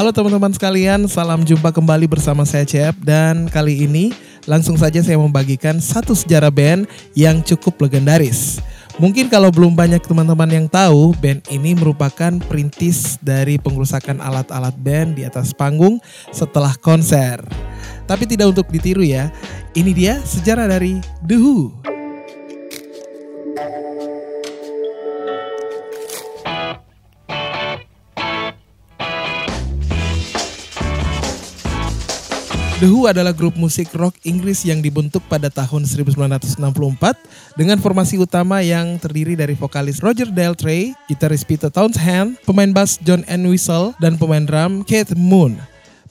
Halo teman-teman sekalian, salam jumpa kembali bersama saya Cep dan kali ini langsung saja saya membagikan satu sejarah band yang cukup legendaris. Mungkin kalau belum banyak teman-teman yang tahu, band ini merupakan perintis dari pengrusakan alat-alat band di atas panggung setelah konser. Tapi tidak untuk ditiru ya. Ini dia sejarah dari The Who. The Who adalah grup musik rock Inggris yang dibentuk pada tahun 1964 dengan formasi utama yang terdiri dari vokalis Roger Daltrey, gitaris Peter Townshend, pemain bass John Entwistle, dan pemain drum Keith Moon.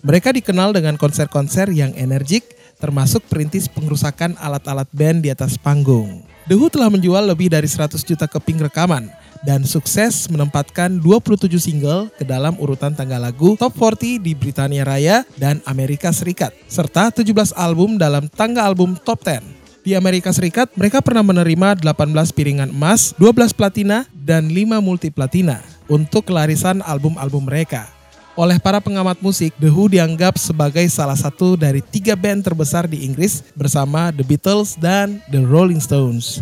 Mereka dikenal dengan konser-konser yang energik, termasuk perintis pengerusakan alat-alat band di atas panggung. The Who telah menjual lebih dari 100 juta keping rekaman, dan sukses menempatkan 27 single ke dalam urutan tangga lagu Top 40 di Britania Raya dan Amerika Serikat, serta 17 album dalam tangga album Top 10. Di Amerika Serikat, mereka pernah menerima 18 piringan emas, 12 platina, dan 5 multi platina untuk kelarisan album-album mereka. Oleh para pengamat musik, The Who dianggap sebagai salah satu dari tiga band terbesar di Inggris bersama The Beatles dan The Rolling Stones.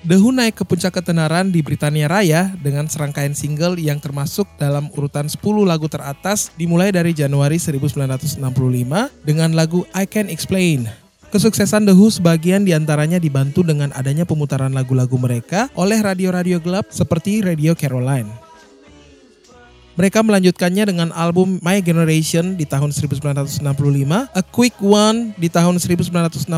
The Who naik ke puncak ketenaran di Britania Raya dengan serangkaian single yang termasuk dalam urutan 10 lagu teratas dimulai dari Januari 1965 dengan lagu I Can Explain. Kesuksesan The Who sebagian di antaranya dibantu dengan adanya pemutaran lagu-lagu mereka oleh radio-radio gelap seperti Radio Caroline. Mereka melanjutkannya dengan album My Generation di tahun 1965, A Quick One di tahun 1966,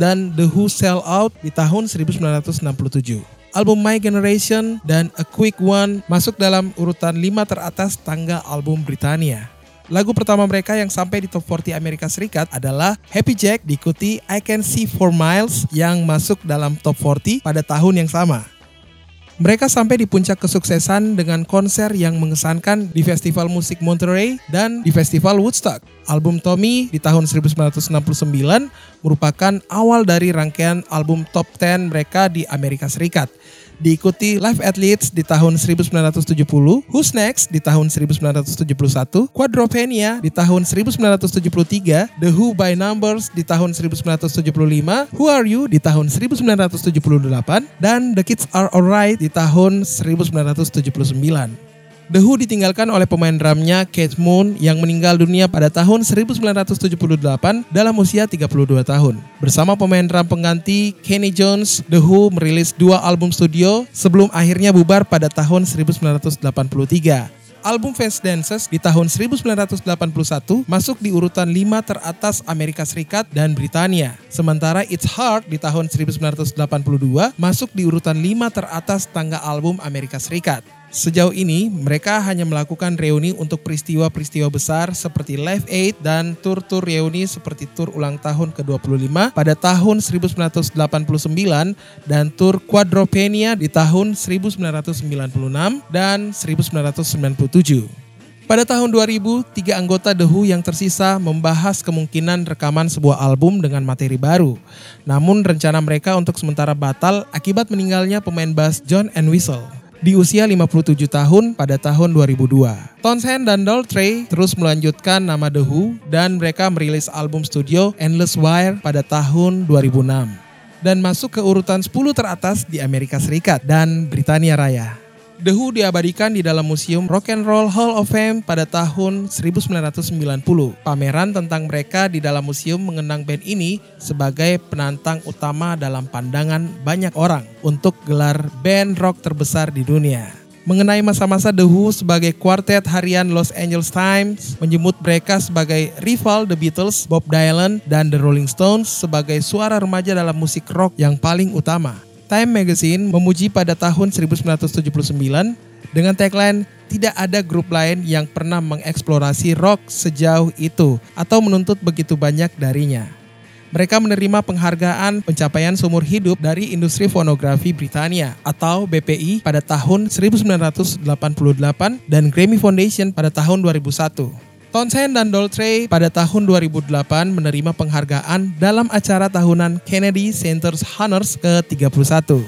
dan The Who Sell Out di tahun 1967. Album My Generation dan A Quick One masuk dalam urutan 5 teratas tangga album Britania. Lagu pertama mereka yang sampai di top 40 Amerika Serikat adalah Happy Jack diikuti I Can See For Miles yang masuk dalam top 40 pada tahun yang sama. Mereka sampai di puncak kesuksesan dengan konser yang mengesankan di Festival Musik Monterey dan di Festival Woodstock. Album Tommy di tahun 1969 merupakan awal dari rangkaian album top 10 mereka di Amerika Serikat diikuti Live at Leeds di tahun 1970, Who's Next di tahun 1971, Quadropenia di tahun 1973, The Who by Numbers di tahun 1975, Who Are You di tahun 1978, dan The Kids Are Alright di tahun 1979. The Who ditinggalkan oleh pemain drumnya Kate Moon yang meninggal dunia pada tahun 1978 dalam usia 32 tahun. Bersama pemain drum pengganti Kenny Jones, The Who merilis dua album studio sebelum akhirnya bubar pada tahun 1983. Album Fast Dances di tahun 1981 masuk di urutan 5 teratas Amerika Serikat dan Britania. Sementara It's Hard di tahun 1982 masuk di urutan 5 teratas tangga album Amerika Serikat. Sejauh ini, mereka hanya melakukan reuni untuk peristiwa-peristiwa besar seperti Live Aid dan tur-tur reuni seperti tur ulang tahun ke-25 pada tahun 1989 dan tur Quadropenia di tahun 1996 dan 1997. Pada tahun 2000, tiga anggota The Who yang tersisa membahas kemungkinan rekaman sebuah album dengan materi baru. Namun rencana mereka untuk sementara batal akibat meninggalnya pemain bass John Entwistle di usia 57 tahun pada tahun 2002. Townshend dan Daltrey terus melanjutkan nama The Who dan mereka merilis album studio Endless Wire pada tahun 2006 dan masuk ke urutan 10 teratas di Amerika Serikat dan Britania Raya. The Who diabadikan di dalam Museum Rock and Roll Hall of Fame pada tahun 1990. Pameran tentang mereka di dalam museum mengenang band ini sebagai penantang utama dalam pandangan banyak orang untuk gelar band rock terbesar di dunia mengenai masa-masa The Who sebagai kuartet harian Los Angeles Times menyebut mereka sebagai rival The Beatles, Bob Dylan, dan The Rolling Stones sebagai suara remaja dalam musik rock yang paling utama. Time Magazine memuji pada tahun 1979 dengan tagline tidak ada grup lain yang pernah mengeksplorasi rock sejauh itu atau menuntut begitu banyak darinya. Mereka menerima penghargaan pencapaian seumur hidup dari industri fonografi Britania atau BPI pada tahun 1988 dan Grammy Foundation pada tahun 2001. Townshend dan Daltrey pada tahun 2008 menerima penghargaan dalam acara tahunan Kennedy Center's Honors ke-31.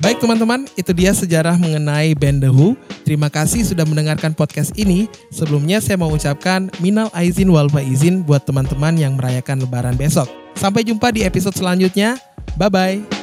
Baik teman-teman, itu dia sejarah mengenai band The Who. Terima kasih sudah mendengarkan podcast ini. Sebelumnya saya mau ucapkan minal aizin wal faizin buat teman-teman yang merayakan lebaran besok. Sampai jumpa di episode selanjutnya. Bye-bye.